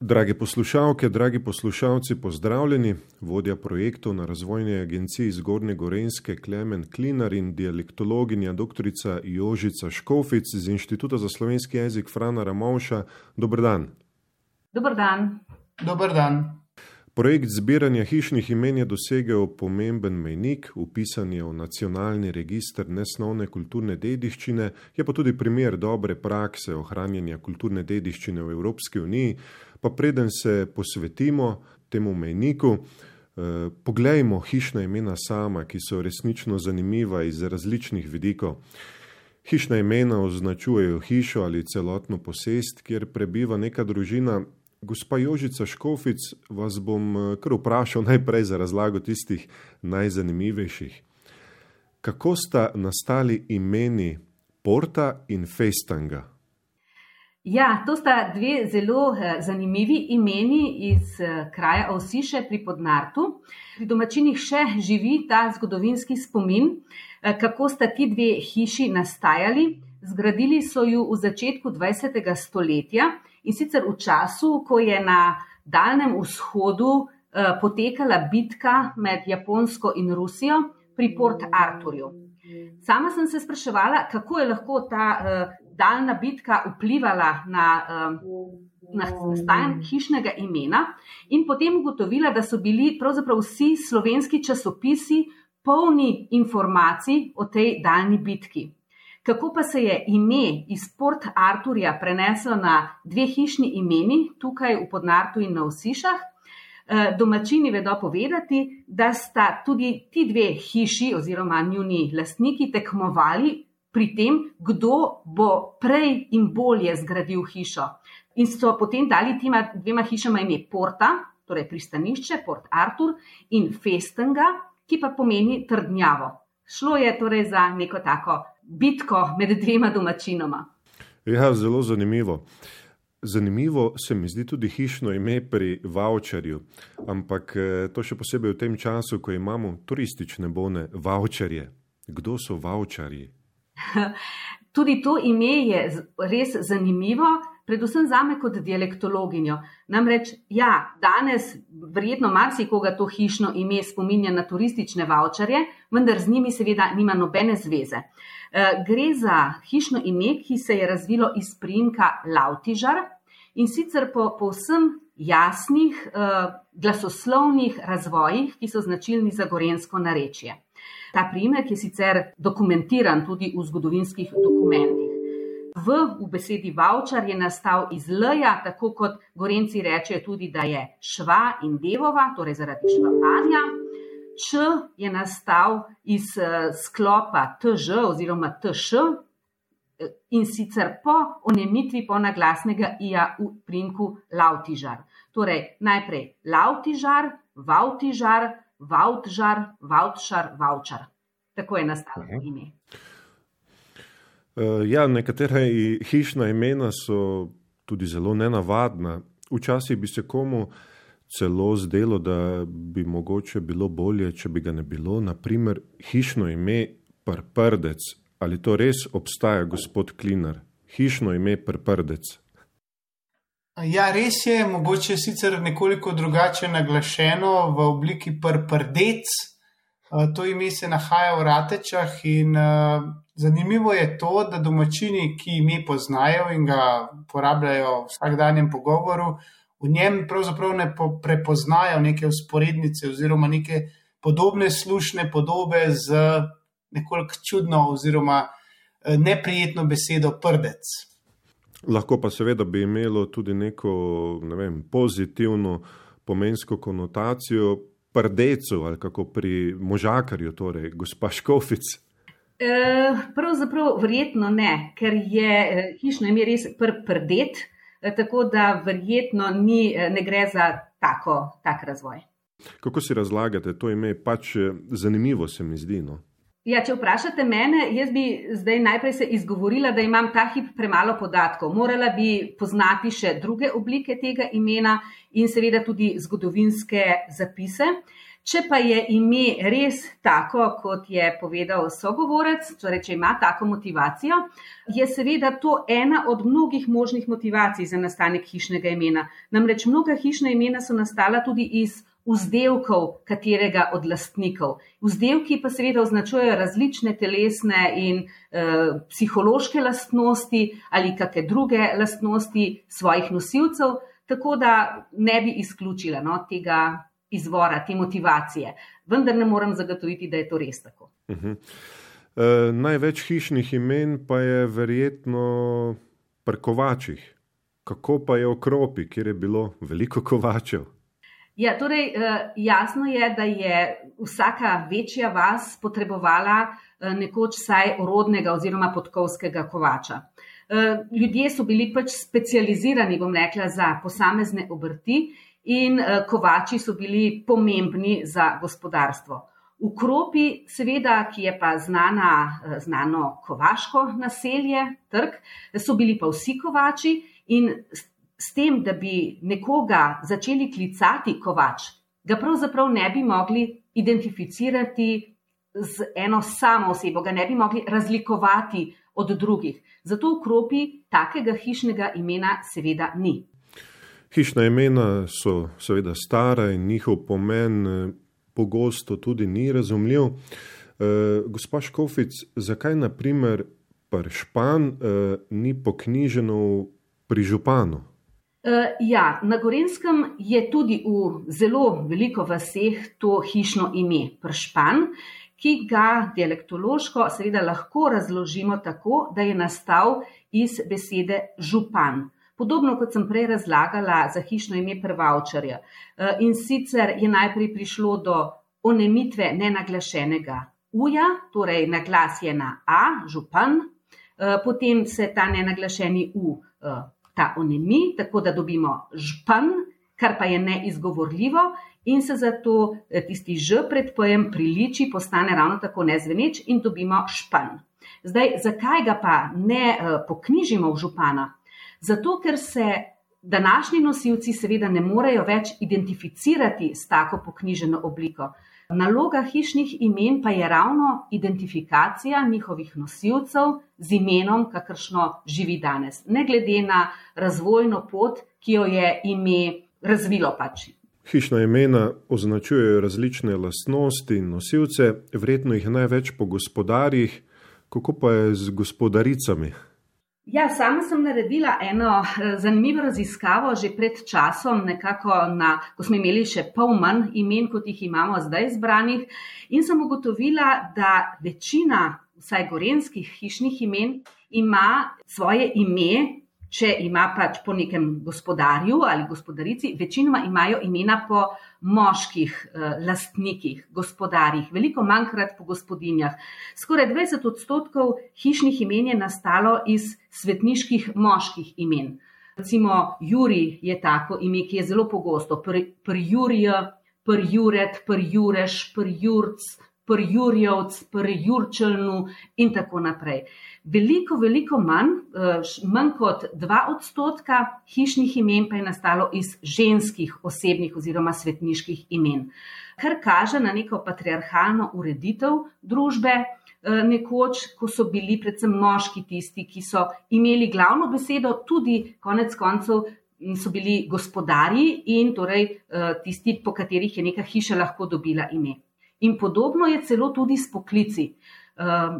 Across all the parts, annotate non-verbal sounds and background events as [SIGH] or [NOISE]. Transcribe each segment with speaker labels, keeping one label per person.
Speaker 1: Drage poslušalke, dragi poslušalci, pozdravljeni. Vodja projektov na razvojni agenciji Zgornje Gorenske Klemen Klinar in dialektologinja dr. Jožica Škofic z Inštituta za slovenski jezik Frana Ramovša. Dobr dan.
Speaker 2: Dobr dan.
Speaker 3: Dobr dan.
Speaker 1: Projekt zbiranja hišnih imen je dosegel pomemben mejnik, upisan je v nacionalni registr nesnovne kulturne dediščine, je pa tudi primer dobre prakse ohranjanja kulturne dediščine v Evropski uniji. Pa preden se posvetimo temu mejniku, eh, poglejmo hišna imena sama, ki so resnično zanimiva iz različnih vidikov. Hišna imena označujejo hišo ali celotno posest, kjer prebiva neka družina. Gospa Jožica Škofic, vas bom eh, kar vprašal najprej za razlago tistih najzanimivejših. Kako sta nastali imeni Porta in Festanga?
Speaker 2: Ja, to sta dve zelo eh, zanimivi imeni iz eh, kraja Osiše pri Podnartu. Pri domačinih še živi ta zgodovinski spomin, kako sta ti dve hiši nastajali. Zgradili so jo v začetku 20. stoletja in sicer v času, ko je na Daljnem vzhodu potekala bitka med Japonsko in Rusijo pri Port Arturju. Sama sem se spraševala, kako je lahko ta daljna bitka vplivala na, na nastajanje hišnega imena, in potem ugotovila, da so bili pravzaprav vsi slovenski časopisi polni informacij o tej daljni bitki. Kako pa se je ime iz Port Arturja preneslo na dve hišni imeni, tukaj v Podnartu in na Osišah? Eh, domačini vedo povedati, da sta tudi ti dve hiši oziroma njuni lastniki tekmovali pri tem, kdo bo prej in bolje zgradil hišo. In so potem dali tima dvema hišama ime Porta, torej pristanišče, Port Artur in Festenga, ki pa pomeni trdnjavo. Šlo je torej za neko tako bitko med dvema domačinoma.
Speaker 1: Ja, zelo zanimivo. Zanimivo se mi zdi tudi hišno ime pri voucherju, ampak eh, to še posebej v tem času, ko imamo turistične bone, voucherje. Kdo so voucherji? [LAUGHS]
Speaker 2: Tudi to ime je res zanimivo, predvsem za me kot dialektologinjo. Namreč, ja, danes verjetno marsikoga to hišno ime spominja na turistične voucherje, vendar z njimi seveda nima nobene zveze. Eh, gre za hišno ime, ki se je razvilo iz primka Lautižar in sicer po povsem jasnih uh, glasoslovnih razvojih, ki so značilni za gorensko narečje. Ta primer je sicer dokumentiran tudi v zgodovinskih dokumentih. V, v besedi voucher je nastal iz L-ja, tako kot gorenci rečejo tudi, da je šva in devova, torej zaradi švapanja. Č je nastal iz uh, sklopa TŽ oziroma TŠ eh, in sicer po onemitvi ponaglasnega ija v primku lautižar. Torej najprej lautižar, vautižar, Vautžar, Vautšar, Vaučar. Tako je nastalo -huh. ime.
Speaker 1: Uh, ja, nekatera hišna imena so tudi zelo nenavadna. Včasih bi se komu celo zdelo, da bi mogoče bilo bolje, če bi ga ne bilo. Naprimer, hišno ime Prprdec. Ali to res obstaja, gospod Klinar? Hišno ime Prprdec.
Speaker 3: Ja, res je, mogoče sicer nekoliko drugače naglašeno v obliki prdec. Eh, to ime se nahaja v Ratečah in uh, zanimivo je to, da domačini, ki ime poznajo in ga uporabljajo v vsakdanjem pogovoru, v njem pravzaprav ne po prepoznajo neke usporednice oziroma neke podobne slušne podobe z nekoliko čudno oziroma uh, neprijetno besedo prdec.
Speaker 1: Lahko pa seveda bi imelo tudi neko ne vem, pozitivno pomensko konotacijo, prdecu ali kako pri možakarju, torej gospa Škofic.
Speaker 2: E, pravzaprav verjetno ne, ker je e, hišno ime res pr prdet, e, tako da verjetno ni, ne gre za tako, tak razvoj.
Speaker 1: Kako si razlagate to ime? Pač zanimivo se mi zdi. No?
Speaker 2: Ja, če vprašate mene, jaz bi zdaj najprej se izgovorila, da imam ta hip premalo podatkov. Morala bi poznati še druge oblike tega imena in seveda tudi zgodovinske zapise. Če pa je ime res tako, kot je povedal sogovorec, torej če ima tako motivacijo, je seveda to ena od mnogih možnih motivacij za nastanek hišnega imena. Namreč mnoga hišna imena so nastala tudi iz vzdevkov katerega od lastnikov. Vzdevki pa seveda označujejo različne telesne in e, psihološke lastnosti ali kakšne druge lastnosti svojih nosilcev, tako da ne bi izključila no, tega izvora, te motivacije. Vendar ne morem zagotoviti, da je to res tako. Uh -huh.
Speaker 1: e, največ hišnih imen pa je verjetno pri kovačih. Kako pa je v Kropi, kjer je bilo veliko kovačev?
Speaker 2: Ja, torej, e, jasno je, da je vsaka večja vas potrebovala e, nekoč vsaj rodnega oziroma podkovskega kovača. Ljudje so bili pač specializirani, bom rekla, za posamezne obrti in eh, kovači so bili pomembni za gospodarstvo. V Kropi, seveda, ki je pa znana, eh, znano kovaško naselje, trg, so bili pa vsi kovači in s tem, da bi nekoga začeli klicati kovač, ga pravzaprav ne bi mogli identificirati z eno samo osebo, ga ne bi mogli razlikovati od drugih. Zato v Kropi takega hišnega imena seveda ni.
Speaker 1: Hišna imena so seveda stara in njihov pomen eh, pogosto tudi ni razumljiv. E, gospa Škofic, zakaj naprimer pršpan e, ni poknjiženo pri županu?
Speaker 2: Ja, na Gorenskem je tudi v zelo veliko vseh to hišno ime pršpan, ki ga dialektološko seveda lahko razložimo tako, da je nastal iz besede župan. Podobno kot sem prej razlagala za hišno ime prvavčarja. Eh, in sicer je najprej prišlo do onemitve nenaglašenega uja, torej naglas je na A, župan, eh, potem se ta nenaglašeni U eh, ta onemi, tako da dobimo žpan, kar pa je neizgovorljivo in se zato tisti ž pred pojem priliči, postane ravno tako nezveneč in dobimo špan. Zdaj, zakaj ga pa ne poknjižimo v župana? Zato, ker se današnji nosilci seveda ne morejo več identificirati s tako poknjiženo obliko. Naloga hišnih imen pa je ravno identifikacija njihovih nosilcev z imenom, kakršno živi danes, ne glede na razvojno pot, ki jo je ime razvilo pač.
Speaker 1: Hišna imena označujejo različne lastnosti in nosilce, vredno jih največ po gospodarjih, kako pa je z gospodaricami?
Speaker 2: Ja, sama sem naredila eno eh, zanimivo raziskavo že pred časom, nekako na, ko smo imeli še pol manj imen, kot jih imamo zdaj zbranih, in sem ugotovila, da večina, vsaj gorenskih hišnih imen, ima svoje ime če ima pač po nekem gospodarju ali gospodarici, večinoma imajo imena po moških eh, lastnikih, gospodarjih, veliko manjkrat po gospodinjah. Skoraj 20 odstotkov hišnih imen je nastalo iz svetniških moških imen. Recimo Juri je tako ime, ki je zelo pogosto, prjurija, prjuret, prjureš, prjurc, prjurjevc, prjurčelnu in tako naprej veliko, veliko manj, eh, manj kot dva odstotka hišnih imen pa je nastalo iz ženskih osebnih oziroma svetniških imen, kar kaže na neko patriarhalno ureditev družbe. Eh, nekoč, ko so bili predvsem moški tisti, ki so imeli glavno besedo, tudi konec koncev so bili gospodari in torej eh, tisti, po katerih je neka hiša lahko dobila ime. In podobno je celo tudi s poklici.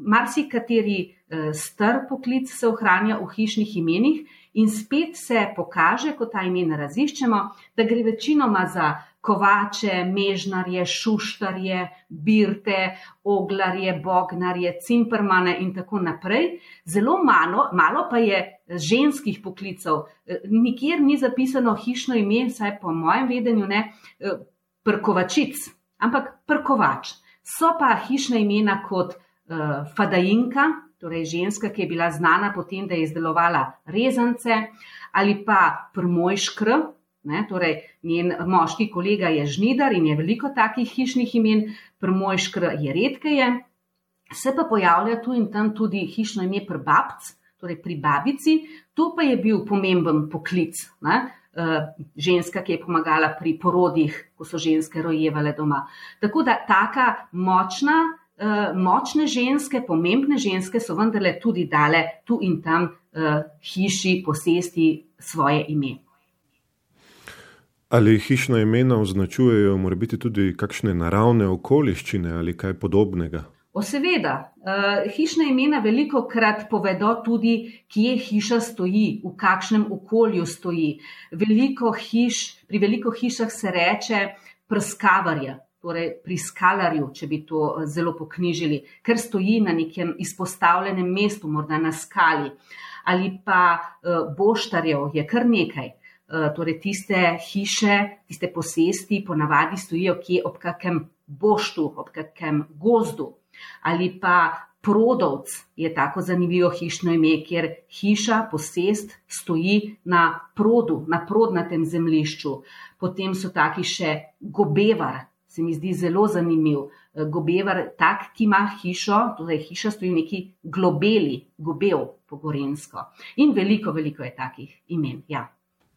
Speaker 2: Marsikateri Eh, star poklic se ohranja v hišnih imenih in spet se pokaže, ko ta imena raziščemo, da gre večinoma za kovače, mežnarje, šuštarje, birte, oglarje, bognarje, cimpermane in tako naprej. Zelo malo, malo pa je ženskih poklicov. Eh, nikjer ni zapisano hišno ime, saj po mojem vedenju ne, eh, prkovačic, ampak prkovač. So pa hišna imena kot uh, fadajinka, torej ženska, ki je bila znana potem, da je izdelovala rezance ali pa prmojškr, ne, torej njen moški kolega je žnidar in je veliko takih hišnih imen, prmojškr je redkeje. Se pa pojavlja tu in tam tudi hišno ime prbabc, torej pri babici, to pa je bil pomemben poklic. Ne. Ženska, ki je pomagala pri porodih, ko so ženske rojevale doma. Tako da taka močna, močne ženske, pomembne ženske so vendarle tudi dale tu in tam hiši posesti svoje ime.
Speaker 1: Ali hišna imena označujejo morbiti tudi kakšne naravne okoliščine ali kaj podobnega?
Speaker 2: O seveda, uh, hišna imena veliko krat povedo tudi, kje hiša stoji, v kakšnem okolju stoji. Veliko hiš, pri veliko hišah se reče prskavarja, torej pri skalarju, če bi to zelo poknjižili, ker stoji na nekem izpostavljenem mestu, morda na skali. Ali pa uh, boštarjev je kar nekaj. Torej tiste hiše, tiste posesti, ponavadi stojijo kje ob kakem boštu, ob kakem gozdu. Ali pa prodovc je tako zanimivo hišno ime, kjer hiša, posest stoji na produ, na prodnatem zemlišču. Potem so taki še gobevar, se mi zdi zelo zanimiv. Gobevar, tak, ki ima hišo, torej hiša stoji v neki globeli, gobev po gorensko. In veliko, veliko je takih imen. Ja.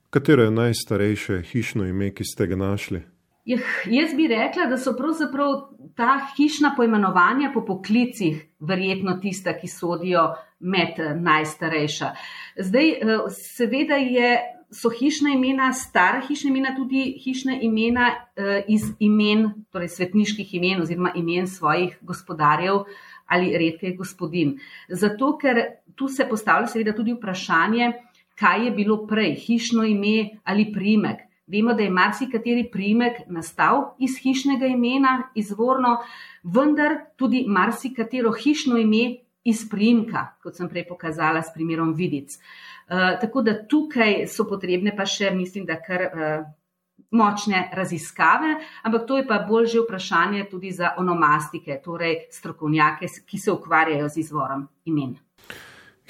Speaker 1: Katero je najstarejše hišno ime, ki ste ga našli?
Speaker 2: Jeh, jaz bi rekla, da so pravzaprav ta hišna pojmenovanja po poklicih verjetno tista, ki sodijo med eh, najstarejša. Zdaj, eh, seveda je, so hišna imena, stara hišna imena, tudi hišna imena eh, iz imen, torej svetniških imen oziroma imen svojih gospodarjev ali redkih gospodin. Zato, ker tu se postavlja seveda tudi vprašanje, kaj je bilo prej, hišno ime ali primek. Vemo, da je marsikateri primek nastal iz hišnega imena, izvorno, vendar tudi marsikatero hišno ime iz primka, kot sem prej pokazala s primerom vidic. Uh, tako da tukaj so potrebne pa še, mislim, da kar uh, močne raziskave, ampak to je pa bolj že vprašanje tudi za onomastike, torej strokovnjake, ki se ukvarjajo z izvorom imen.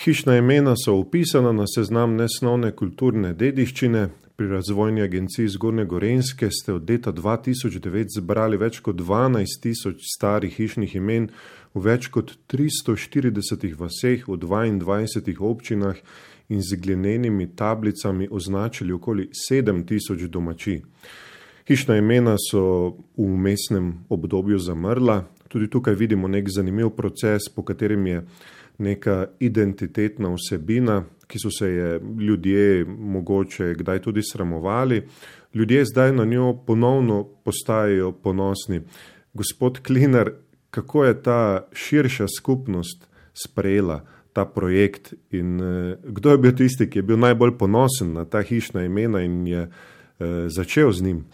Speaker 1: Hišna imena so upisana na seznam nesnovne kulturne dediščine. Pri razvojni agenciji Zgornje Gorenske ste od leta 2009 zbrali več kot 12 tisoč starih hišnih imen v več kot 340 vaseh v 22 občinah in z glinenimi tablicami označili okoli 7 tisoč domači. Hišna imena so v umestnem obdobju zamrla. Tudi tukaj vidimo nek zanimiv proces, po katerem je neka identitetna vsebina, ki so se je ljudje mogoče kdaj tudi sramovali. Ljudje zdaj na njo ponovno postajajo ponosni. Gospod Klinar, kako je ta širša skupnost sprejela ta projekt in eh, kdo je bil tisti, ki je bil najbolj ponosen na ta hišna imena in je eh, začel z njim?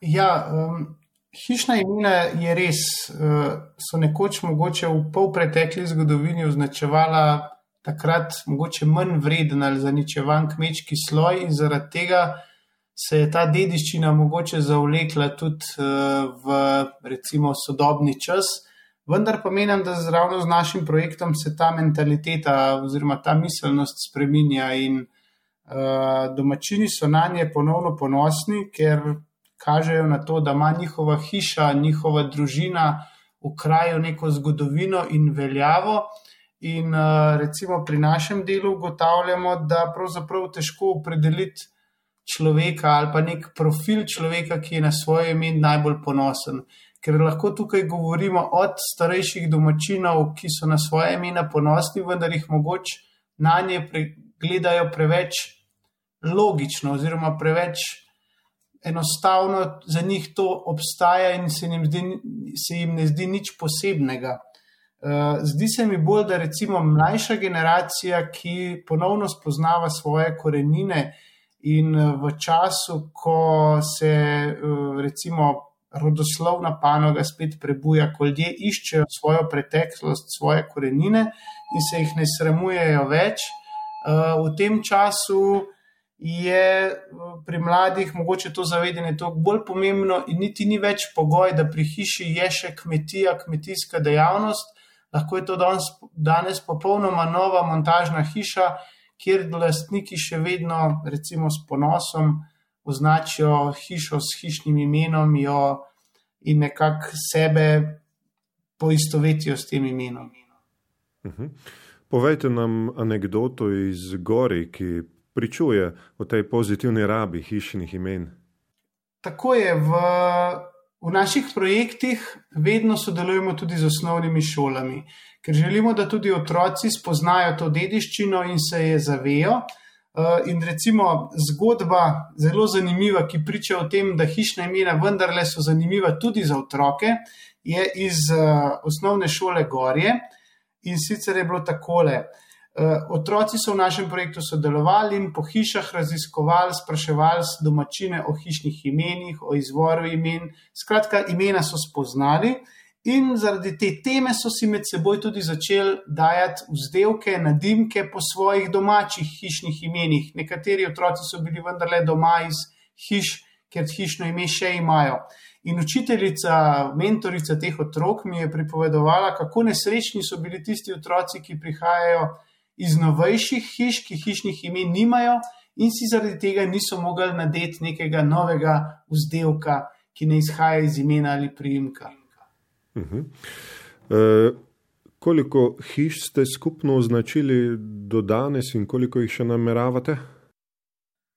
Speaker 3: Ja, um, Hišna imena je res, eh, so nekoč mogoče v polpretekli zgodovini označevala takrat mogoče manj vreden ali zaničevan kmečki sloj in zaradi tega se je ta dediščina mogoče zavlekla tudi eh, v recimo sodobni čas. Vendar pa menim, da ravno z našim projektom se ta mentaliteta oziroma ta miselnost spreminja in uh, domačini so na nje ponovno ponosni, ker kažejo na to, da ima njihova hiša, njihova družina v kraju neko zgodovino in veljavo. In uh, recimo pri našem delu ugotavljamo, da pravzaprav težko opredeliti človeka ali pa nek profil človeka, ki je na svoje ime najbolj ponosen. Ker lahko tukaj govorimo od starejših domačinov, ki so na svoje ime ponosni, vendar jih mogoče na nje gledajo preveč logično oziroma preveč enostavno za njih to obstaja in se jim, zdi, se jim ne zdi nič posebnega. Uh, zdi se mi bolj, da recimo mlajša generacija, ki ponovno spoznava svoje korenine in uh, v času, ko se uh, recimo rodoslovna panoga spet prebuja, ko ljudje iščejo svojo preteklost, svoje korenine in se jih ne sramujejo več, v tem času je eh, pri mladih mogoče to zavedanje toliko bolj pomembno in niti ni več pogoj, da pri hiši je še kmetija, kmetijska dejavnost. Lahko je to danes, danes popolnoma nova montažna hiša, kjer lastniki še vedno, recimo s ponosom, označijo hišo s hišnim imenom in nekako sebe poistovetijo s tem imenom.
Speaker 1: Uh mhm. -huh. Povejte nam anegdoto iz Gori, ki pričuje o tej pozitivni rabi hišnih imen.
Speaker 3: Tako je. V, v naših projektih vedno sodelujemo tudi z osnovnimi šolami, ker želimo, da tudi otroci spoznajo to dediščino in se je zavejo. Uh, in recimo zgodba, zelo zanimiva, ki priča o tem, da hišna imena vendarle so zanimiva tudi za otroke, je iz uh, osnovne šole Gorje. In sicer je bilo takole. Uh, otroci so v našem projektu sodelovali in po hišah raziskovali, spraševali domačine o hišnih imenih, o izvoru imen. Skratka, imena so spoznali, In zaradi te teme so si med seboj tudi začeli dajati vzdelke, nadimke po svojih domačih hišnih imenih. Nekateri otroci so bili vendarle doma iz hiš, ker hišno ime še imajo. In učiteljica, mentorica teh otrok mi je pripovedovala, kako nesrečni so bili tisti otroci, ki prihajajo iz novejših hiš, ki hišnih imen nimajo in si zaradi tega niso mogli nadeti nekega novega vzdelka, ki ne izhaja iz imena ali priimka. Uh -huh.
Speaker 1: e, koliko hiš ste skupno označili do danes in koliko jih še nameravate?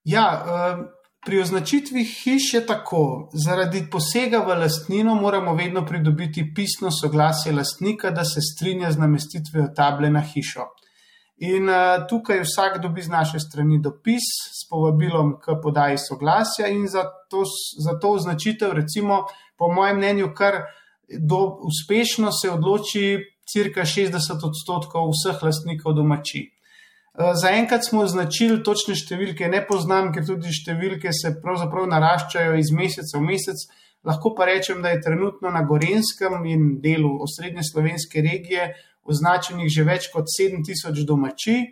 Speaker 3: Ja, e, pri označitvi hiš je tako. Zaradi posega v lastnino moramo vedno pridobiti pisno soglasje lastnika, da se strinja z namestitvijo table na hišo. In uh, tukaj vsak dobi z naše strani dopis s povabilom k podaji soglasja, in za to, za to označitev, recimo, po mojem mnenju, kar uh, do, uspešno se odloči cirka 60 odstotkov vseh lastnikov domači. Eh, zaenkrat smo označili točne številke, ne poznam, ker tudi številke se pravzaprav naraščajo iz meseca v mesec. Lahko pa rečem, da je trenutno na Gorenskem in delu osrednje slovenske regije označenih že več kot 7000 domačij.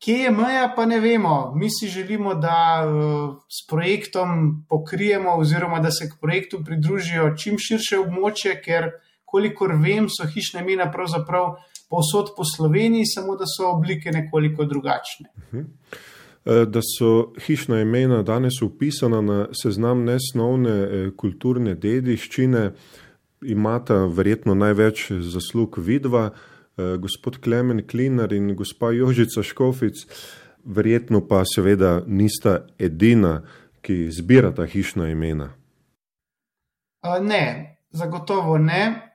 Speaker 3: Kje je meja, pa ne vemo. Mi si želimo, da uh, s projektom pokrijemo, oziroma da se k projektu pridružijo čim širše območje, ker, kolikor vem, so hišne imena pravzaprav povsod po Sloveniji, samo da so oblike nekoliko drugačne.
Speaker 1: Mhm. E, da so hišna imena danes upisana na seznam nesnovne e, kulturne dediščine, imata verjetno največ zaslug vidva. Eh, gospod Klemen Klinar in gospa Jožica Škofic, verjetno pa seveda nista edina, ki zbirata hišna imena.
Speaker 3: Ne, zagotovo ne.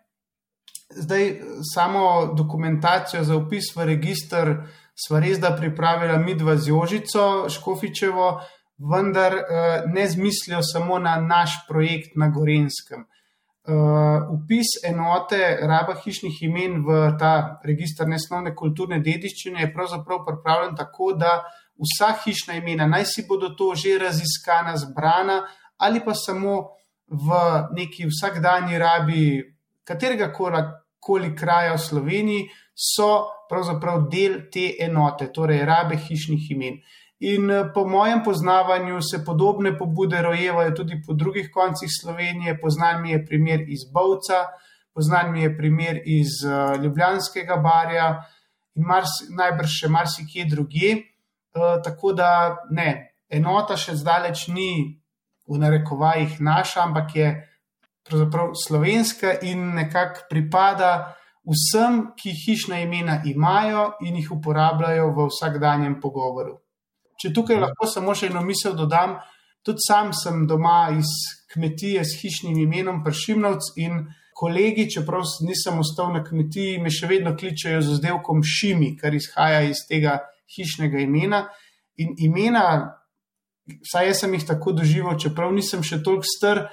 Speaker 3: Zdaj, samo dokumentacijo za upis v registr smo res da pripravili midva z Jožico Škofičevo, vendar eh, ne z mislijo samo na naš projekt na Gorenskem. Uh, upis enote raba hišnih imen v ta registr nesnovne kulturne dediščine je pravzaprav pripravljen tako, da vsa hišna imena, naj si bodo to že raziskana, zbrana ali pa samo v neki vsakdanji rabi katerega koli kraja v Sloveniji, so pravzaprav del te enote, torej rabe hišnih imen. In eh, po mojem poznavanju se podobne pobude rojevajo tudi po drugih koncih Slovenije. Poznan mi je primer iz Bovca, poznan mi je primer iz uh, Ljubljanskega barja in mars, najbrž še marsikje drugje. Uh, tako da ne, enota še zdaleč ni v narekovajih naša, ampak je pravzaprav slovenska in nekako pripada vsem, ki hišna imena imajo in jih uporabljajo v vsakdanjem pogovoru. Če tukaj lahko samo še eno misel dodam, tudi sam sem doma iz kmetije s hišnim imenom Pršimnovc in kolegi, čeprav nisem ostal na kmetiji, me še vedno kličejo z oddelkom Šimi, kar izhaja iz tega hišnega imena. In imena, vsaj jaz sem jih tako doživel, čeprav nisem še toliko star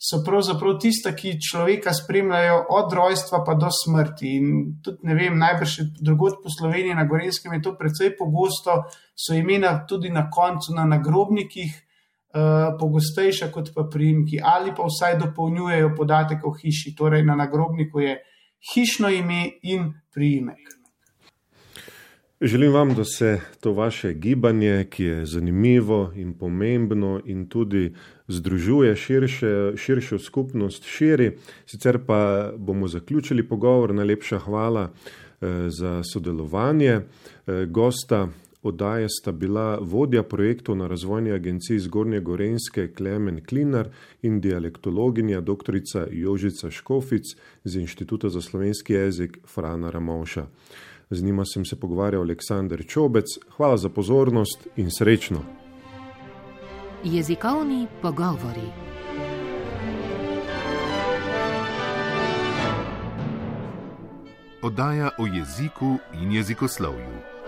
Speaker 3: so pravzaprav tista, ki človeka spremljajo od rojstva pa do smrti. In tudi ne vem, najbrž drugot po Sloveniji, na Gorenskem je to precej pogosto, so imena tudi na koncu na nagrobnikih. Uh, pogostejša kot pa primki, ali pa vsaj dopolnjujejo podatek o hiši, torej na nagrobniku je hišno ime in priimek.
Speaker 1: Želim vam, da se to vaše gibanje, ki je zanimivo in pomembno in tudi združuje širše, širšo skupnost, širi. Sicer pa bomo zaključili pogovor. Najlepša hvala eh, za sodelovanje. Eh, gosta oddaje sta bila vodja projektov na razvojni agenciji Zgornje Gorenske Klemen Klinar in dialektologinja dr. Jožica Škofic z Inštituta za slovenski jezik Frana Ramovša. Z njima sem se pogovarjal Aleksandr Čobec. Hvala za pozornost in srečno.
Speaker 4: Jezikovni pogovori.
Speaker 5: Oddaja o jeziku in jezikoslovju.